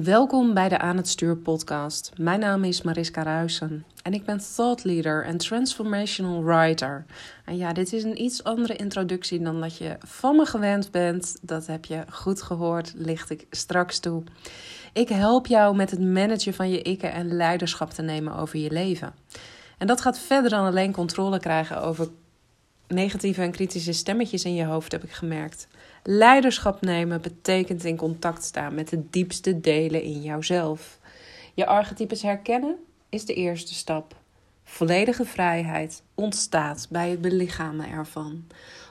Welkom bij de Aan het Stuur podcast. Mijn naam is Mariska Ruisen en ik ben thought leader en transformational writer. En ja, dit is een iets andere introductie dan dat je van me gewend bent. Dat heb je goed gehoord, licht ik straks toe. Ik help jou met het managen van je ikken en leiderschap te nemen over je leven. En dat gaat verder dan alleen controle krijgen over negatieve en kritische stemmetjes in je hoofd, heb ik gemerkt. Leiderschap nemen betekent in contact staan met de diepste delen in jouzelf. Je archetypes herkennen is de eerste stap. Volledige vrijheid ontstaat bij het belichamen ervan.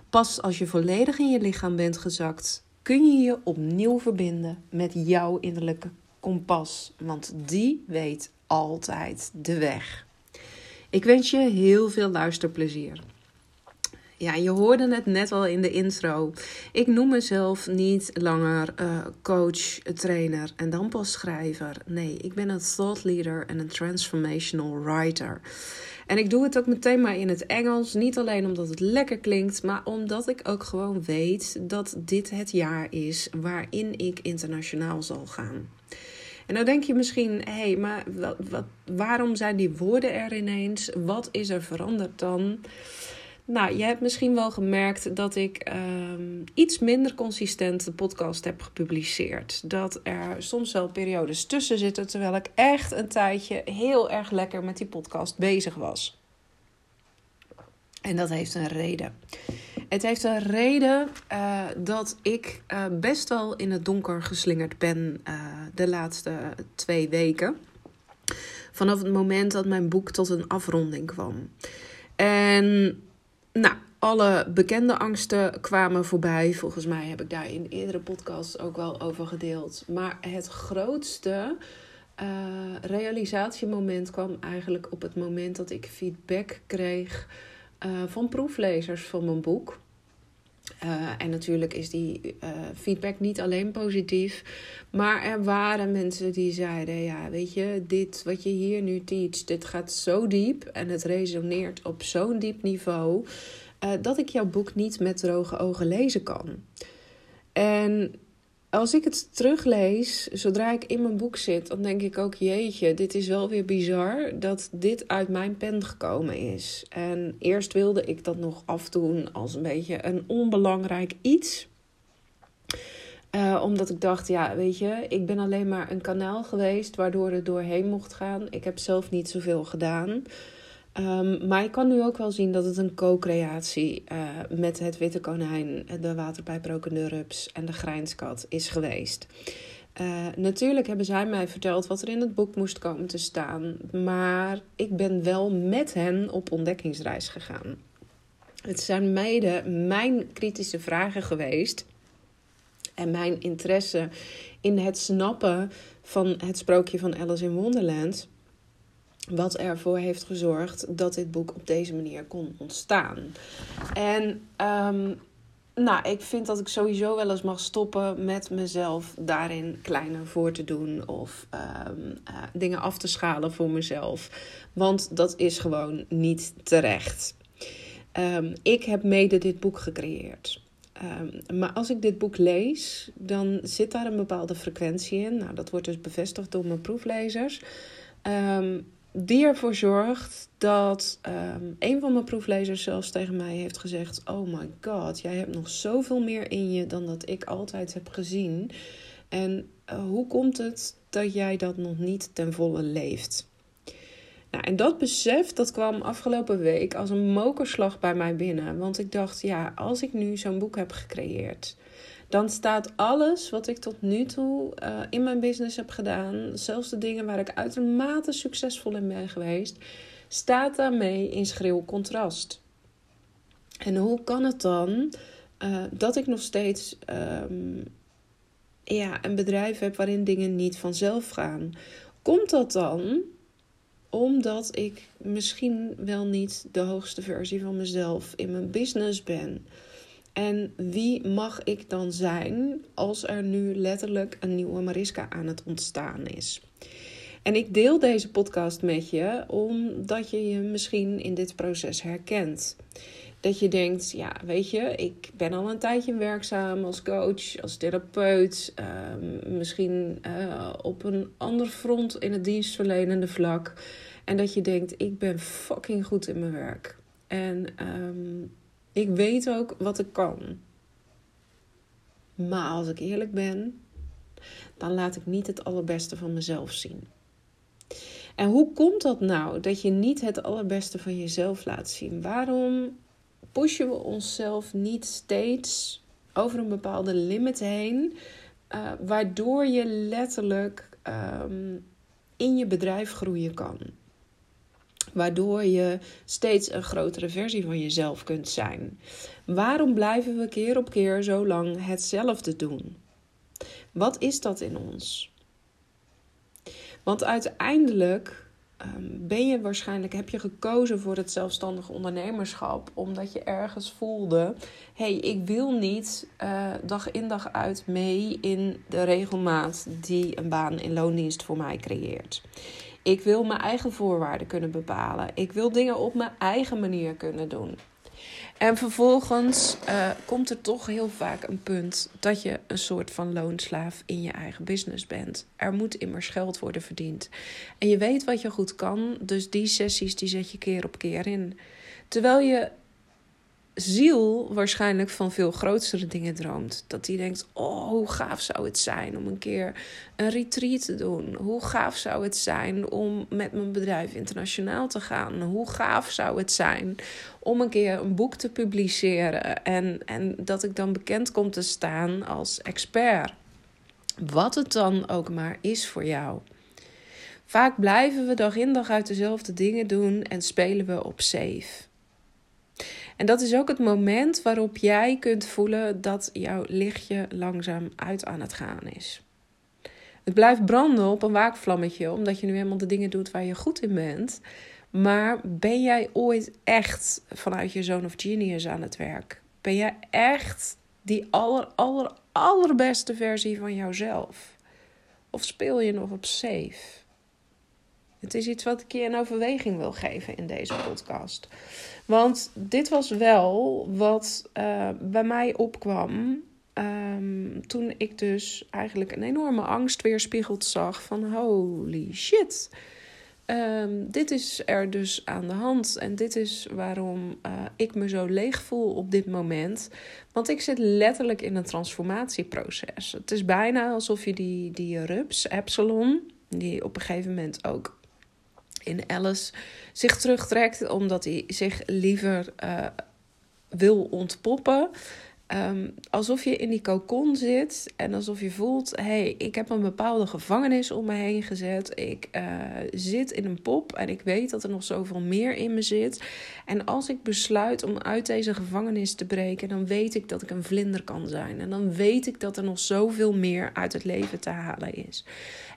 Pas als je volledig in je lichaam bent gezakt, kun je je opnieuw verbinden met jouw innerlijke kompas, want die weet altijd de weg. Ik wens je heel veel luisterplezier. Ja, je hoorde het net al in de intro. Ik noem mezelf niet langer uh, coach, trainer en dan pas schrijver. Nee, ik ben een thought leader en een transformational writer. En ik doe het ook meteen maar in het Engels. Niet alleen omdat het lekker klinkt, maar omdat ik ook gewoon weet dat dit het jaar is waarin ik internationaal zal gaan. En dan denk je misschien, hé, hey, maar wat, waarom zijn die woorden er ineens? Wat is er veranderd dan? Nou, je hebt misschien wel gemerkt dat ik um, iets minder consistent de podcast heb gepubliceerd. Dat er soms wel periodes tussen zitten, terwijl ik echt een tijdje heel erg lekker met die podcast bezig was. En dat heeft een reden. Het heeft een reden uh, dat ik uh, best wel in het donker geslingerd ben uh, de laatste twee weken. Vanaf het moment dat mijn boek tot een afronding kwam. En nou, alle bekende angsten kwamen voorbij. Volgens mij heb ik daar in eerdere podcasts ook wel over gedeeld. Maar het grootste uh, realisatiemoment kwam eigenlijk op het moment dat ik feedback kreeg uh, van proeflezers van mijn boek. Uh, en natuurlijk is die uh, feedback niet alleen positief. Maar er waren mensen die zeiden: Ja, weet je, dit wat je hier nu teach, dit gaat zo diep en het resoneert op zo'n diep niveau. Uh, dat ik jouw boek niet met droge ogen lezen kan. En als ik het teruglees, zodra ik in mijn boek zit, dan denk ik ook: jeetje, dit is wel weer bizar dat dit uit mijn pen gekomen is. En eerst wilde ik dat nog afdoen als een beetje een onbelangrijk iets. Uh, omdat ik dacht, ja, weet je, ik ben alleen maar een kanaal geweest waardoor het doorheen mocht gaan. Ik heb zelf niet zoveel gedaan. Um, maar ik kan nu ook wel zien dat het een co-creatie uh, met het witte konijn, de waterpijprokende rups en de grijnskat is geweest. Uh, natuurlijk hebben zij mij verteld wat er in het boek moest komen te staan, maar ik ben wel met hen op ontdekkingsreis gegaan. Het zijn mede mijn kritische vragen geweest en mijn interesse in het snappen van het sprookje van Alice in Wonderland wat ervoor heeft gezorgd dat dit boek op deze manier kon ontstaan. En um, nou, ik vind dat ik sowieso wel eens mag stoppen met mezelf daarin kleiner voor te doen of um, uh, dingen af te schalen voor mezelf. Want dat is gewoon niet terecht. Um, ik heb mede dit boek gecreëerd. Maar als ik dit boek lees, dan zit daar een bepaalde frequentie in. Nou, dat wordt dus bevestigd door mijn proeflezers. Um, die ervoor zorgt dat um, een van mijn proeflezers zelfs tegen mij heeft gezegd: Oh my god, jij hebt nog zoveel meer in je dan dat ik altijd heb gezien. En uh, hoe komt het dat jij dat nog niet ten volle leeft? Nou, en dat besef dat kwam afgelopen week als een mokerslag bij mij binnen. Want ik dacht, ja, als ik nu zo'n boek heb gecreëerd, dan staat alles wat ik tot nu toe uh, in mijn business heb gedaan, zelfs de dingen waar ik uitermate succesvol in ben geweest, staat daarmee in schreeuw contrast. En hoe kan het dan uh, dat ik nog steeds um, ja, een bedrijf heb waarin dingen niet vanzelf gaan? Komt dat dan omdat ik misschien wel niet de hoogste versie van mezelf in mijn business ben? En wie mag ik dan zijn als er nu letterlijk een nieuwe Mariska aan het ontstaan is? En ik deel deze podcast met je omdat je je misschien in dit proces herkent. Dat je denkt, ja, weet je, ik ben al een tijdje werkzaam als coach, als therapeut. Ehm, misschien uh, op een ander front in het dienstverlenende vlak. En dat je denkt, ik ben fucking goed in mijn werk. En um, ik weet ook wat ik kan. Maar als ik eerlijk ben, dan laat ik niet het allerbeste van mezelf zien. En hoe komt dat nou dat je niet het allerbeste van jezelf laat zien? Waarom pushen we onszelf niet steeds over een bepaalde limit heen, uh, waardoor je letterlijk um, in je bedrijf groeien kan? Waardoor je steeds een grotere versie van jezelf kunt zijn. Waarom blijven we keer op keer zo lang hetzelfde doen? Wat is dat in ons? Want uiteindelijk um, ben je waarschijnlijk, heb je gekozen voor het zelfstandig ondernemerschap, omdat je ergens voelde: hé, hey, ik wil niet uh, dag in dag uit mee in de regelmaat die een baan in loondienst voor mij creëert. Ik wil mijn eigen voorwaarden kunnen bepalen. Ik wil dingen op mijn eigen manier kunnen doen. En vervolgens uh, komt er toch heel vaak een punt dat je een soort van loonslaaf in je eigen business bent. Er moet immers geld worden verdiend. En je weet wat je goed kan, dus die sessies die zet je keer op keer in. Terwijl je ziel waarschijnlijk van veel grotere dingen droomt. Dat hij denkt: Oh, hoe gaaf zou het zijn om een keer een retreat te doen? Hoe gaaf zou het zijn om met mijn bedrijf internationaal te gaan? Hoe gaaf zou het zijn om een keer een boek te publiceren en, en dat ik dan bekend kom te staan als expert? Wat het dan ook maar is voor jou. Vaak blijven we dag in dag uit dezelfde dingen doen en spelen we op safe. En dat is ook het moment waarop jij kunt voelen dat jouw lichtje langzaam uit aan het gaan is. Het blijft branden op een waakvlammetje, omdat je nu helemaal de dingen doet waar je goed in bent. Maar ben jij ooit echt vanuit je zoon of genius aan het werk? Ben jij echt die aller, aller, allerbeste versie van jouzelf? Of speel je nog op safe? Het is iets wat ik je in overweging wil geven in deze podcast. Want dit was wel wat uh, bij mij opkwam. Um, toen ik dus eigenlijk een enorme angst weerspiegeld zag van holy shit. Um, dit is er dus aan de hand. En dit is waarom uh, ik me zo leeg voel op dit moment. Want ik zit letterlijk in een transformatieproces. Het is bijna alsof je die, die rups, Epsilon, die op een gegeven moment ook in Alice zich terugtrekt omdat hij zich liever uh, wil ontpoppen. Um, alsof je in die cocon zit en alsof je voelt: hé, hey, ik heb een bepaalde gevangenis om me heen gezet. Ik uh, zit in een pop en ik weet dat er nog zoveel meer in me zit. En als ik besluit om uit deze gevangenis te breken, dan weet ik dat ik een vlinder kan zijn. En dan weet ik dat er nog zoveel meer uit het leven te halen is.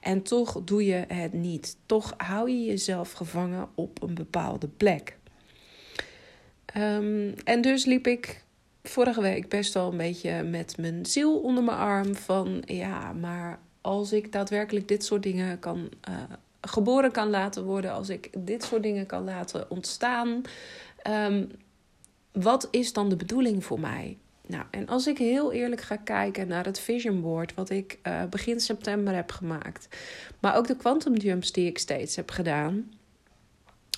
En toch doe je het niet. Toch hou je jezelf gevangen op een bepaalde plek. Um, en dus liep ik vorige week best wel een beetje met mijn ziel onder mijn arm. Van ja, maar als ik daadwerkelijk dit soort dingen kan. Uh, geboren kan laten worden, als ik dit soort dingen kan laten ontstaan. Um, wat is dan de bedoeling voor mij? Nou, en als ik heel eerlijk ga kijken naar het vision board, wat ik uh, begin september heb gemaakt, maar ook de quantum jumps die ik steeds heb gedaan,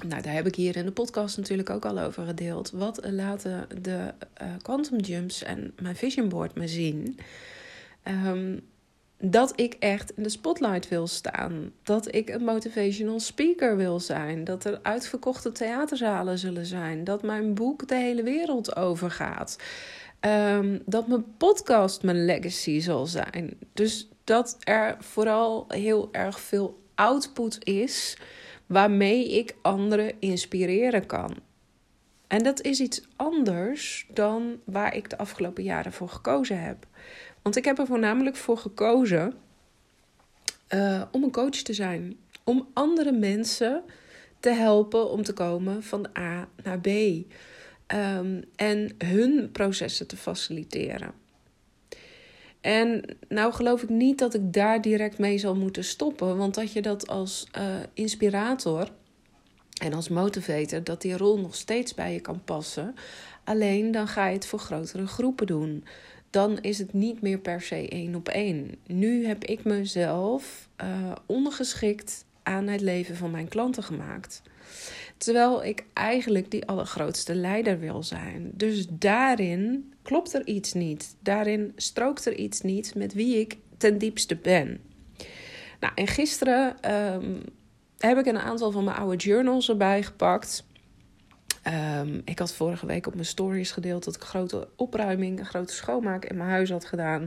nou, daar heb ik hier in de podcast natuurlijk ook al over gedeeld. Wat laten de uh, quantum jumps en mijn vision board me zien? Um, dat ik echt in de spotlight wil staan. Dat ik een motivational speaker wil zijn. Dat er uitverkochte theaterzalen zullen zijn. Dat mijn boek de hele wereld overgaat. Um, dat mijn podcast mijn legacy zal zijn. Dus dat er vooral heel erg veel output is waarmee ik anderen inspireren kan. En dat is iets anders dan waar ik de afgelopen jaren voor gekozen heb. Want ik heb er voornamelijk voor gekozen uh, om een coach te zijn. Om andere mensen te helpen om te komen van A naar B. Um, en hun processen te faciliteren. En nou geloof ik niet dat ik daar direct mee zal moeten stoppen. Want dat je dat als uh, inspirator En als motivator dat die rol nog steeds bij je kan passen. Alleen dan ga je het voor grotere groepen doen. Dan is het niet meer per se één op één. Nu heb ik mezelf uh, ongeschikt aan het leven van mijn klanten gemaakt. Terwijl ik eigenlijk die allergrootste leider wil zijn. Dus daarin klopt er iets niet. Daarin strookt er iets niet met wie ik ten diepste ben. Nou, en gisteren ehm, heb ik een aantal van mijn oude journals erbij gepakt. Ehm, ik had vorige week op mijn stories gedeeld dat ik grote opruiming, grote schoonmaak in mijn huis had gedaan.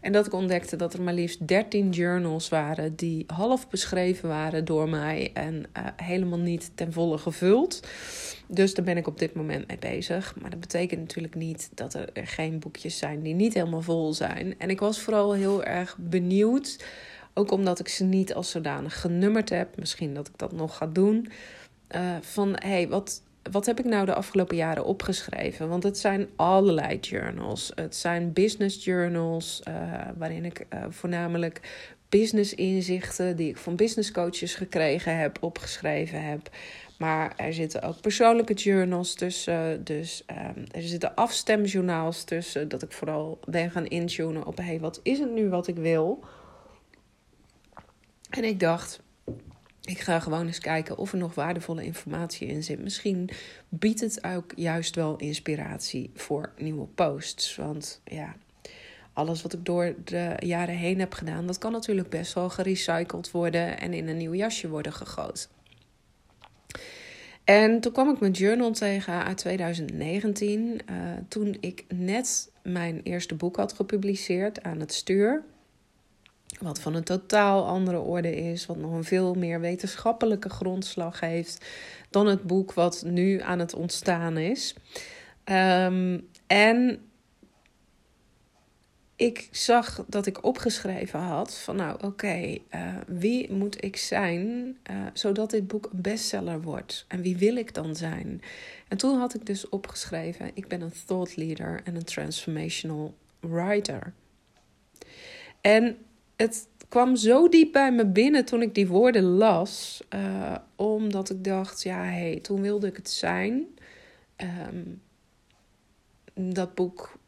En dat ik ontdekte dat er maar liefst 13 journals waren die half beschreven waren door mij en eh, helemaal niet ten volle gevuld. Dus daar ben ik op dit moment mee bezig. Maar dat betekent natuurlijk niet dat er geen boekjes zijn die niet helemaal vol zijn. En ik was vooral heel erg benieuwd, ook omdat ik ze niet als zodanig genummerd heb. Misschien dat ik dat nog ga doen. Uh, van hey, wat, wat heb ik nou de afgelopen jaren opgeschreven? Want het zijn allerlei journals. Het zijn business journals, uh, waarin ik uh, voornamelijk business inzichten die ik van business coaches gekregen heb, opgeschreven heb. Maar er zitten ook persoonlijke journals tussen. Dus um, er zitten afstemjournaals tussen. Dat ik vooral ben gaan intunen op: hey, wat is het nu wat ik wil? En ik dacht, ik ga gewoon eens kijken of er nog waardevolle informatie in zit. Misschien biedt het ook juist wel inspiratie voor nieuwe posts. Want ja, alles wat ik door de jaren heen heb gedaan, dat kan natuurlijk best wel gerecycled worden en in een nieuw jasje worden gegooid. En toen kwam ik mijn journal tegen uit 2019, uh, eh, toen ik net mijn eerste boek had gepubliceerd aan het stuur. Wat van een totaal andere orde is, wat nog een veel meer wetenschappelijke grondslag heeft dan het boek wat nu aan het ontstaan is. Um, en ik zag dat ik opgeschreven had van nou oké, eh, wie moet ik zijn uh, zodat dit boek een bestseller wordt? En wie wil ik dan zijn? En toen had ik dus opgeschreven, ik ben een thought leader en een transformational writer. En het kwam zo diep bij me binnen toen ik die woorden las, uh, omdat ik dacht, ja hey, toen wilde ik het zijn. Um, dat boek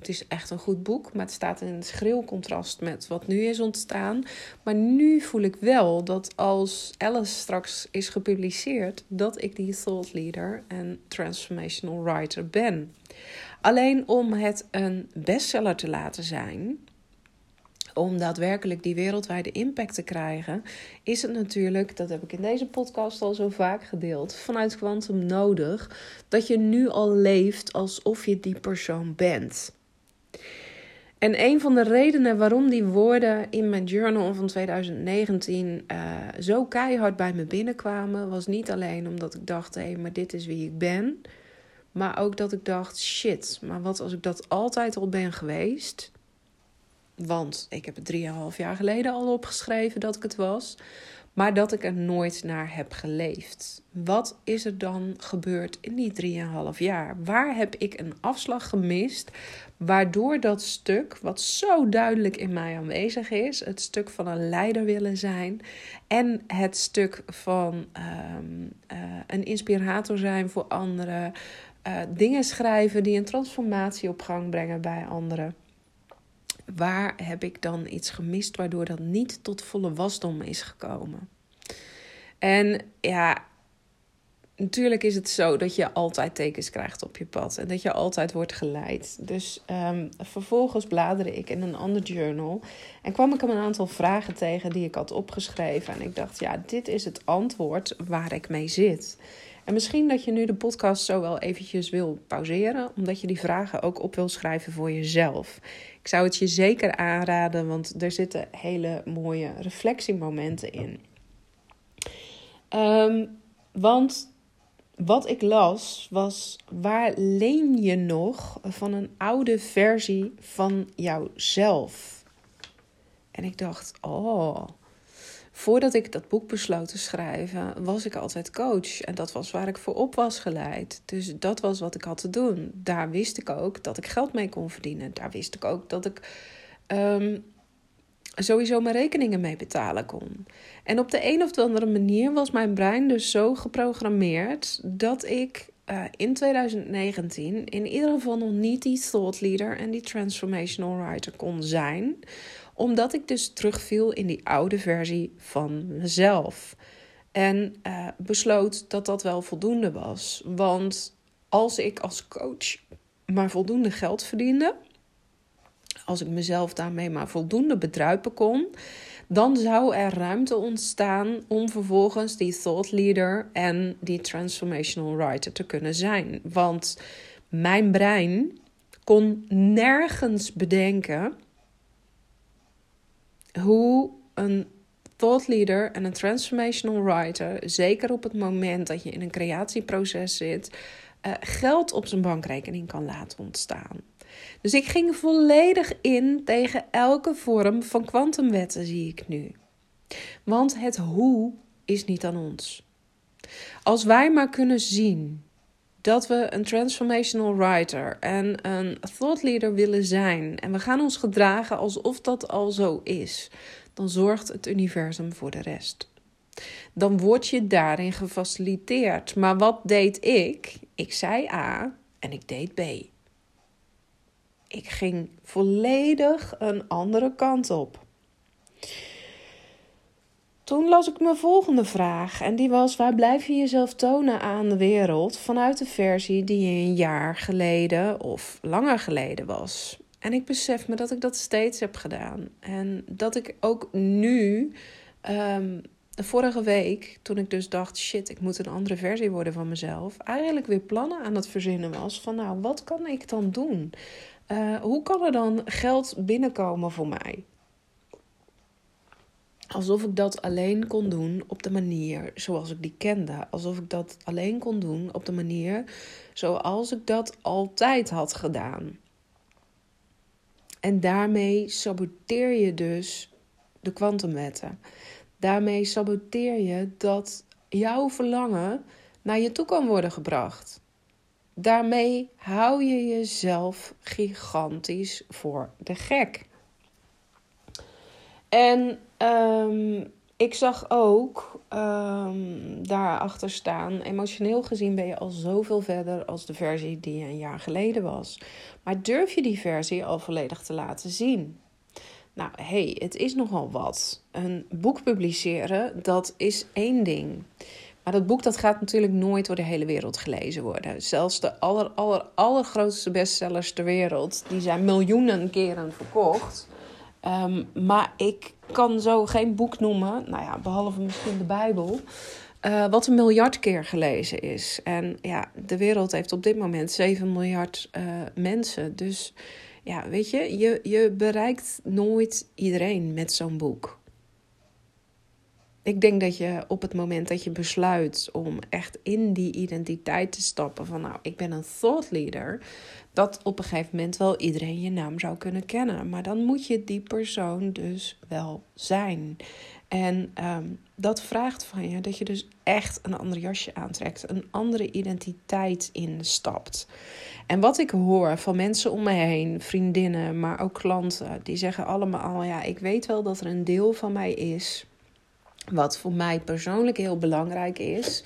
het is echt een goed boek, maar het staat in schril contrast met wat nu is ontstaan. Maar nu voel ik wel dat als Alice straks is gepubliceerd, dat ik die thought leader en transformational writer ben. Alleen om het een bestseller te laten zijn, om daadwerkelijk die wereldwijde impact te krijgen, is het natuurlijk, dat heb ik in deze podcast al zo vaak gedeeld, vanuit Quantum nodig dat je nu al leeft alsof je die persoon bent. En een van de redenen waarom die woorden in mijn journal van 2019 uh, eh, zo keihard bij me binnenkwamen, was niet alleen omdat ik dacht: hé, hey, maar dit is wie ik ben. Maar ook dat ik dacht: shit, maar wat als ik dat altijd al ben geweest? Want ik heb het drieënhalf jaar geleden al opgeschreven dat ik het was. Maar dat ik er nooit naar heb geleefd. Wat is er dan gebeurd in die drieënhalf jaar? Waar heb ik een afslag gemist? Waardoor dat stuk, wat zo duidelijk in mij aanwezig is, het stuk van een leider willen zijn en het stuk van um, uh, een inspirator zijn voor anderen, uh, dingen schrijven die een transformatie op gang brengen bij anderen waar heb ik dan iets gemist waardoor dat niet tot volle wasdom is gekomen? En ja, natuurlijk is het zo dat je altijd tekens krijgt op je pad en dat je altijd wordt geleid. Dus um, vervolgens bladerde ik in een ander journal en kwam ik een aantal vragen tegen die ik had opgeschreven. En ik dacht, ja, dit is het antwoord waar ik mee zit. En misschien dat je nu de podcast zo wel eventjes wil pauzeren, omdat je die vragen ook op wil schrijven voor jezelf. Ik zou het je zeker aanraden, want er zitten hele mooie reflectiemomenten in. Um, want wat ik las was: waar leen je nog van een oude versie van jouzelf? En ik dacht: oh. Voordat ik dat boek besloot te schrijven, was ik altijd coach. En dat was waar ik voor op was geleid. Dus dat was wat ik had te doen. Daar wist ik ook dat ik geld mee kon verdienen. Daar wist ik ook dat ik um, sowieso mijn rekeningen mee betalen kon. En op de een of andere manier was mijn brein dus zo geprogrammeerd dat ik uh, in 2019 in ieder geval nog niet die thought leader en die transformational writer kon zijn, omdat ik dus terugviel in die oude versie van mezelf. En uh, besloot dat dat wel voldoende was. Want als ik als coach maar voldoende geld verdiende, als ik mezelf daarmee maar voldoende bedruipen kon, dan zou er ruimte ontstaan om vervolgens die thought leader en die transformational writer te kunnen zijn. Want mijn brein kon nergens bedenken hoe een thought leader en een transformational writer, zeker op het moment dat je in een creatieproces zit, uh, geld op zijn bankrekening kan laten ontstaan. Dus ik ging volledig in tegen elke vorm van kwantumwetten, zie ik nu. Want het hoe is niet aan ons. Als wij maar kunnen zien dat we een transformational writer en een thought leader willen zijn en we gaan ons gedragen alsof dat al zo is, dan zorgt het universum voor de rest. Dan word je daarin gefaciliteerd. Maar wat deed ik? Ik zei A en ik deed B. Ik ging volledig een andere kant op. Toen las ik mijn volgende vraag en die was: waar blijf je jezelf tonen aan de wereld vanuit de versie die je een jaar geleden of langer geleden was? En ik besef me dat ik dat steeds heb gedaan. En dat ik ook nu, um, de vorige week, toen ik dus dacht: shit, ik moet een andere versie worden van mezelf, eigenlijk weer plannen aan het verzinnen was van: nou, wat kan ik dan doen? Uh, hoe kan er dan geld binnenkomen voor mij? Alsof ik dat alleen kon doen op de manier zoals ik die kende. Alsof ik dat alleen kon doen op de manier zoals ik dat altijd had gedaan. En daarmee saboteer je dus de kwantumwetten. Daarmee saboteer je dat jouw verlangen naar je toe kan worden gebracht. Daarmee hou je jezelf gigantisch voor de gek. En um, ik zag ook um, daarachter staan, emotioneel gezien ben je al zoveel verder als de versie die een jaar geleden was. Maar durf je die versie al volledig te laten zien? Nou, hey, het is nogal wat. Een boek publiceren, dat is één ding. Maar dat boek dat gaat natuurlijk nooit door de hele wereld gelezen worden. Zelfs de aller, aller, allergrootste bestsellers ter wereld, die zijn miljoenen keren verkocht. Um, maar ik kan zo geen boek noemen, nou ja, behalve misschien de Bijbel, uh, wat een miljard keer gelezen is. En ja, de wereld heeft op dit moment 7 miljard uh, mensen. Dus ja, weet je, je, je bereikt nooit iedereen met zo'n boek. Ik denk dat je op het moment dat je besluit om echt in die identiteit te stappen van nou, ik ben een thought leader, dat op een gegeven moment wel iedereen je naam zou kunnen kennen. Maar dan moet je die persoon dus wel zijn. En ehm, dat vraagt van je dat je dus echt een ander jasje aantrekt, een andere identiteit instapt. En wat ik hoor van mensen om me heen, vriendinnen, maar ook klanten, die zeggen allemaal: ja, ik weet wel dat er een deel van mij is wat voor mij persoonlijk heel belangrijk is.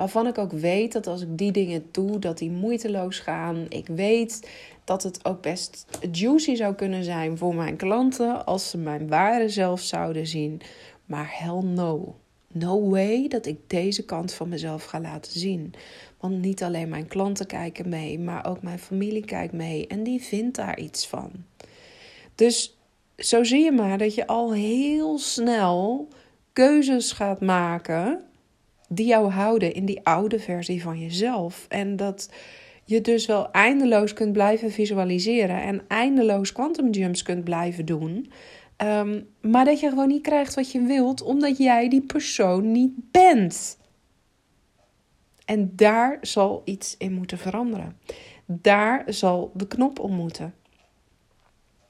Waarvan ik ook weet dat als ik die dingen doe, dat die moeiteloos gaan. Ik weet dat het ook best juicy zou kunnen zijn voor mijn klanten als ze mijn ware zelf zouden zien. Maar hell no. No way dat ik deze kant van mezelf ga laten zien. Want niet alleen mijn klanten kijken mee, maar ook mijn familie kijkt mee en die vindt daar iets van. Dus zo zie je maar dat je al heel snel keuzes gaat maken die jou houden in die oude versie van jezelf. En dat je dus wel eindeloos kunt blijven visualiseren en eindeloos quantum jumps kunt blijven doen. Um, maar dat je gewoon niet krijgt wat je wilt, omdat jij die persoon niet bent. En daar zal iets in moeten veranderen. Daar zal de knop om moeten.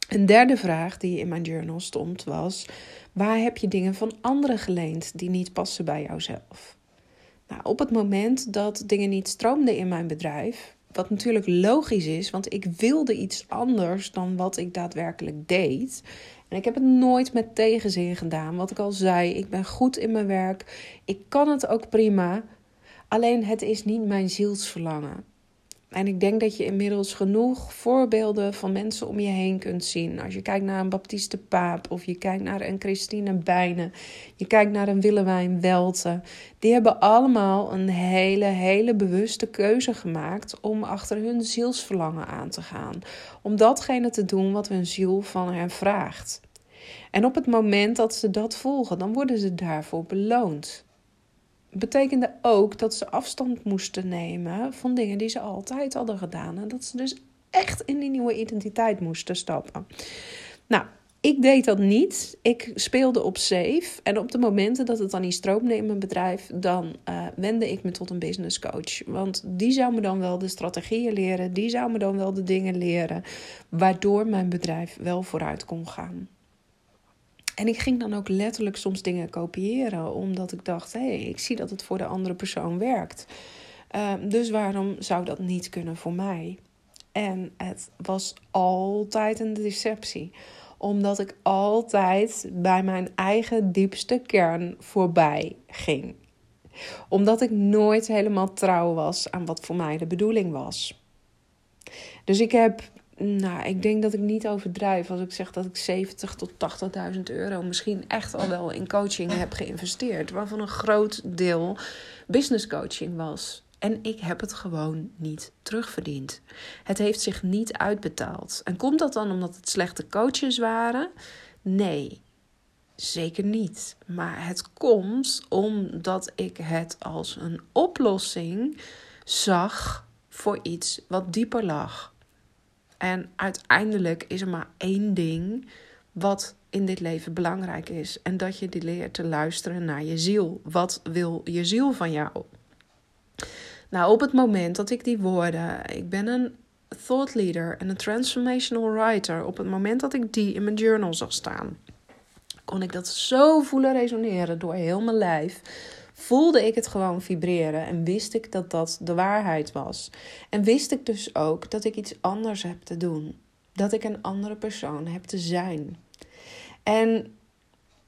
Een derde vraag die in mijn journal stond was: waar heb je dingen van anderen geleend die niet passen bij jouzelf? Nou, op het moment dat dingen niet stroomden in mijn bedrijf, wat natuurlijk logisch is, want ik wilde iets anders dan wat ik daadwerkelijk deed. En ik heb het nooit met tegenzin gedaan. Wat ik al zei, ik ben goed in mijn werk. Ik kan het ook prima. Alleen het is niet mijn zielsverlangen. En ik denk dat je inmiddels genoeg voorbeelden van mensen om je heen kunt zien. Als je kijkt naar een Baptiste Paap of je kijkt naar een Christine Bijnen, je kijkt naar een Willewijn Welte. Die hebben allemaal een hele, hele bewuste keuze gemaakt om achter hun zielsverlangen aan te gaan. Om datgene te doen wat hun ziel van hen vraagt. En op het moment dat ze dat volgen, dan worden ze daarvoor beloond betekende ook dat ze afstand moesten nemen van dingen die ze altijd hadden gedaan. En dat ze dus echt in die nieuwe identiteit moesten stappen. Nou, ik deed dat niet. Ik speelde op safe. En op de momenten dat het dan niet stroomde in mijn bedrijf, dan uh, wende ik me tot een business coach. Want die zou me dan wel de strategieën leren. Die zou me dan wel de dingen leren. Waardoor mijn bedrijf wel vooruit kon gaan. En ik ging dan ook letterlijk soms dingen kopiëren, omdat ik dacht: hé, hey, ik zie dat het voor de andere persoon werkt. Ehm, dus waarom zou dat niet kunnen voor mij? En het was altijd een deceptie, omdat ik altijd bij mijn eigen diepste kern voorbij ging. Omdat ik nooit helemaal trouw was aan wat voor mij de bedoeling was. Dus ik heb nou, ik denk dat ik niet overdrijf als ik zeg dat ik 70.000 tot 80.000 euro misschien echt al wel in coaching heb geïnvesteerd. Waarvan een groot deel business coaching was. En ik heb het gewoon niet terugverdiend. Het heeft zich niet uitbetaald. En komt dat dan omdat het slechte coaches waren? Nee, zeker niet. Maar het komt omdat ik het als een oplossing zag voor iets wat dieper lag. En uiteindelijk is er maar één ding wat in dit leven belangrijk is. En dat je die leert te luisteren naar je ziel. Wat wil je ziel van jou? Nou, op het moment dat ik die woorden, ik ben een thought leader en een transformational writer, op het moment dat ik die in mijn journal zag staan, kon ik dat zo voelen resoneren door heel mijn lijf voelde ik het gewoon vibreren en wist ik dat dat de waarheid was. En wist ik dus ook dat ik iets anders heb te doen. Dat ik een andere persoon heb te zijn. En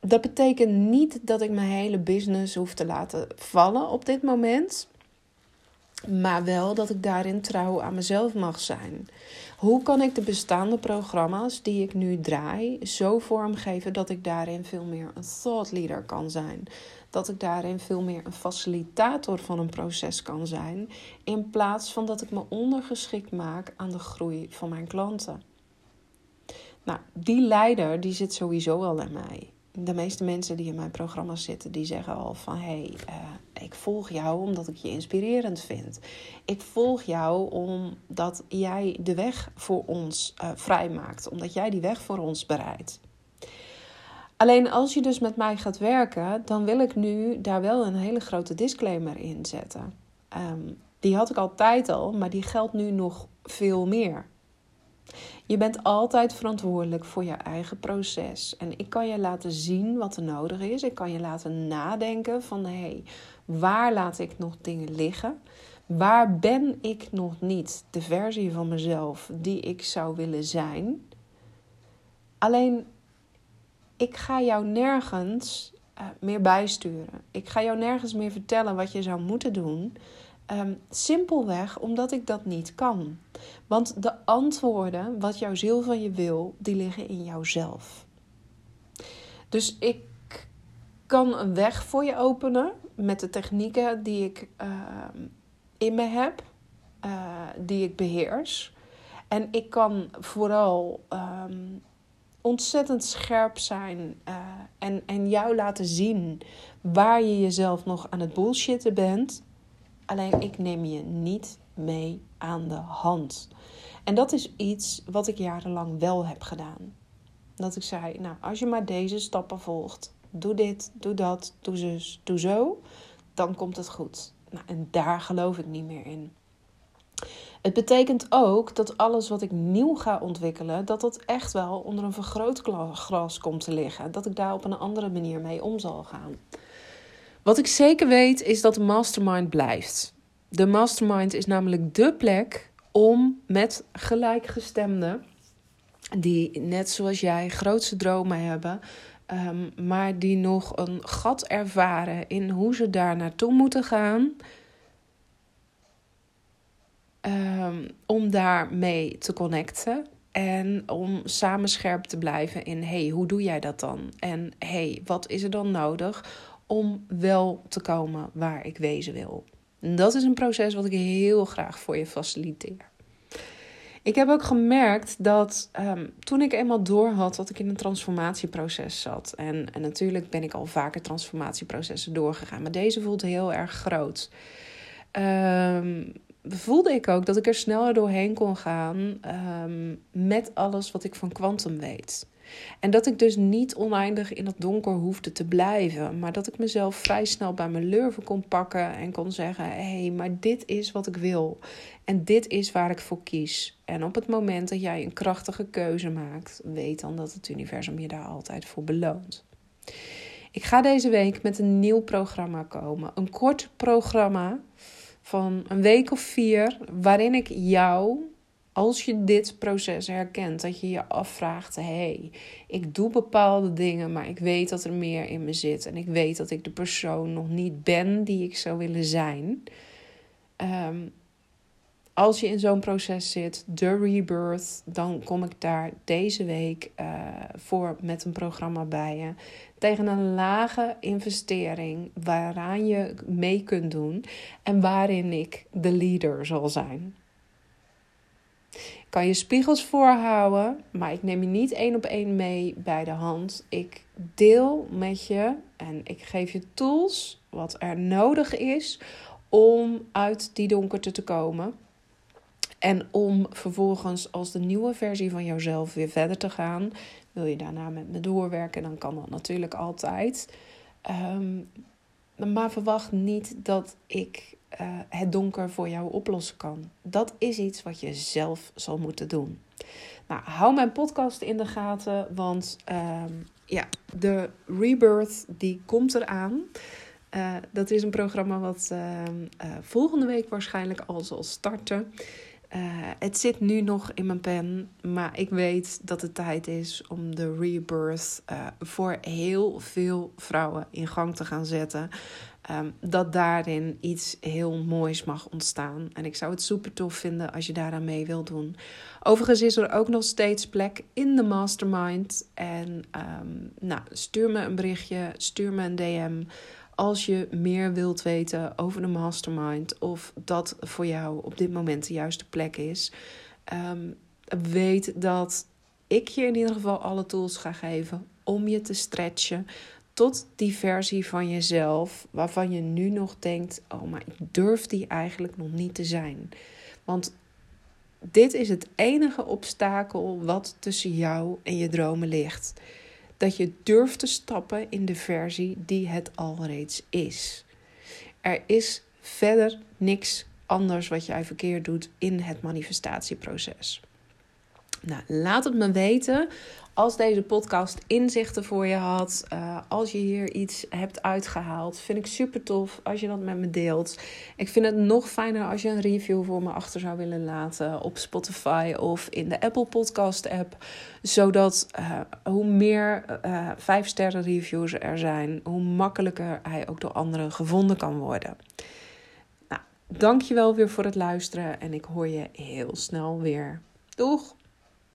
dat betekent niet dat ik mijn hele business hoef te laten vallen op dit moment. Maar wel dat ik daarin trouw aan mezelf mag zijn. Hoe kan ik de bestaande programma's die ik nu draai zo vormgeven dat ik daarin veel meer een thought leader kan zijn? Dat ik daarin veel meer een facilitator van een proces kan zijn, in plaats van dat ik me ondergeschikt maak aan de groei van mijn klanten. Nou, die leider die zit sowieso al in mij de meeste mensen die in mijn programma zitten, die zeggen al van hé, hey, uh, ik volg jou omdat ik je inspirerend vind. Ik volg jou omdat jij de weg voor ons uh, vrijmaakt, omdat jij die weg voor ons bereidt. Alleen als je dus met mij gaat werken, dan wil ik nu daar wel een hele grote disclaimer in zetten. Um, die had ik altijd al, maar die geldt nu nog veel meer. Je bent altijd verantwoordelijk voor je eigen proces. En ik kan je laten zien wat er nodig is. Ik kan je laten nadenken van hé, hey, waar laat ik nog dingen liggen? Waar ben ik nog niet de versie van mezelf die ik zou willen zijn? Alleen, ik ga jou nergens uh, meer bijsturen. Ik ga jou nergens meer vertellen wat je zou moeten doen. Um, simpelweg omdat ik dat niet kan. Want de antwoorden, wat jouw ziel van je wil, die liggen in jouzelf. Dus ik kan een weg voor je openen met de technieken die ik uh, in me heb, uh, die ik beheers. En ik kan vooral um, ontzettend scherp zijn uh, en, en jou laten zien waar je jezelf nog aan het bullshitten bent. Alleen ik neem je niet mee aan de hand. En dat is iets wat ik jarenlang wel heb gedaan. Dat ik zei, nou, als je maar deze stappen volgt, doe dit, doe dat, doe zus, doe zo, dan komt het goed. Nou, en daar geloof ik niet meer in. Het betekent ook dat alles wat ik nieuw ga ontwikkelen, dat dat echt wel onder een vergrootglas komt te liggen. Dat ik daar op een andere manier mee om zal gaan. Wat ik zeker weet is dat de mastermind blijft. De mastermind is namelijk de plek om met gelijkgestemden die net zoals jij grootste dromen hebben, ehm, maar die nog een gat ervaren in hoe ze daar naartoe moeten gaan. Um, om daarmee te connecten. En om samen scherp te blijven in: hey, hoe doe jij dat dan? En hey, wat is er dan nodig om wel te komen waar ik wezen wil? Dat is een proces wat ik heel graag voor je faciliteer. Ik heb ook gemerkt dat um, toen ik eenmaal door had dat ik in een transformatieproces zat. En, en natuurlijk ben ik al vaker transformatieprocessen doorgegaan, maar deze voelt heel erg groot. Um, voelde ik ook dat ik er sneller doorheen kon gaan um, met alles wat ik van kwantum weet. En dat ik dus niet oneindig in dat donker hoefde te blijven, maar dat ik mezelf vrij snel bij mijn lurven kon pakken en kon zeggen: hé, hey, maar dit is wat ik wil. En dit is waar ik voor kies. En op het moment dat jij een krachtige keuze maakt, weet dan dat het universum je daar altijd voor beloont. Ik ga deze week met een nieuw programma komen. Een kort programma van een week of vier, waarin ik jou, als je dit proces herkent, dat je je afvraagt: hé, hey, ik doe bepaalde dingen, maar ik weet dat er meer in me zit en ik weet dat ik de persoon nog niet ben die ik zou willen zijn. Um, als je in zo'n proces zit, de rebirth, dan kom ik daar deze week uh, voor met een programma bij je. Tegen een lage investering waaraan je mee kunt doen en waarin ik de leader zal zijn. Kan je spiegels voorhouden, maar ik neem je niet één op één mee bij de hand. Ik deel met je en ik geef je tools wat er nodig is om uit die donkerte te komen. En om vervolgens als de nieuwe versie van jouzelf weer verder te gaan. Wil je daarna met me doorwerken, dan kan dat natuurlijk altijd. Um, maar verwacht niet dat ik uh, het donker voor jou oplossen kan. Dat is iets wat je zelf zal moeten doen. Nou, hou mijn podcast in de gaten, want um, ja, de Rebirth die komt eraan. Uh, dat is een programma wat uh, volgende week waarschijnlijk al zal starten. Het zit nu nog in mijn pen, maar ik weet dat het tijd is om de rebirth voor heel veel vrouwen in gang te gaan zetten. Um, dat daarin iets heel moois mag ontstaan. En ik zou het super tof vinden als je daaraan mee wilt doen. Overigens is er ook nog steeds plek in de mastermind. En um, nou, stuur me een berichtje, stuur me een DM als je meer wilt weten over de mastermind of dat voor jou op dit moment de juiste plek is, um, weet dat ik je in ieder geval alle tools ga geven om je te stretchen tot die versie van jezelf waarvan je nu nog denkt: oh, maar ik durf die eigenlijk nog niet te zijn. Want dit is het enige obstakel wat tussen jou en je dromen ligt dat je durft te stappen in de versie die het al reeds is. Er is verder niks anders wat jij verkeerd doet in het manifestatieproces. Nou, laat het me weten als deze podcast inzichten voor je had. Uh, als je hier iets hebt uitgehaald. Vind ik super tof als je dat met me deelt. Ik vind het nog fijner als je een review voor me achter zou willen laten. Op Spotify of in de Apple Podcast app. Zodat uh, hoe meer uh, eh, 5 sterren reviews er zijn. Hoe makkelijker hij ook door anderen gevonden kan worden. Nou, dankjewel weer voor het luisteren. En ik hoor je heel snel weer. Doeg!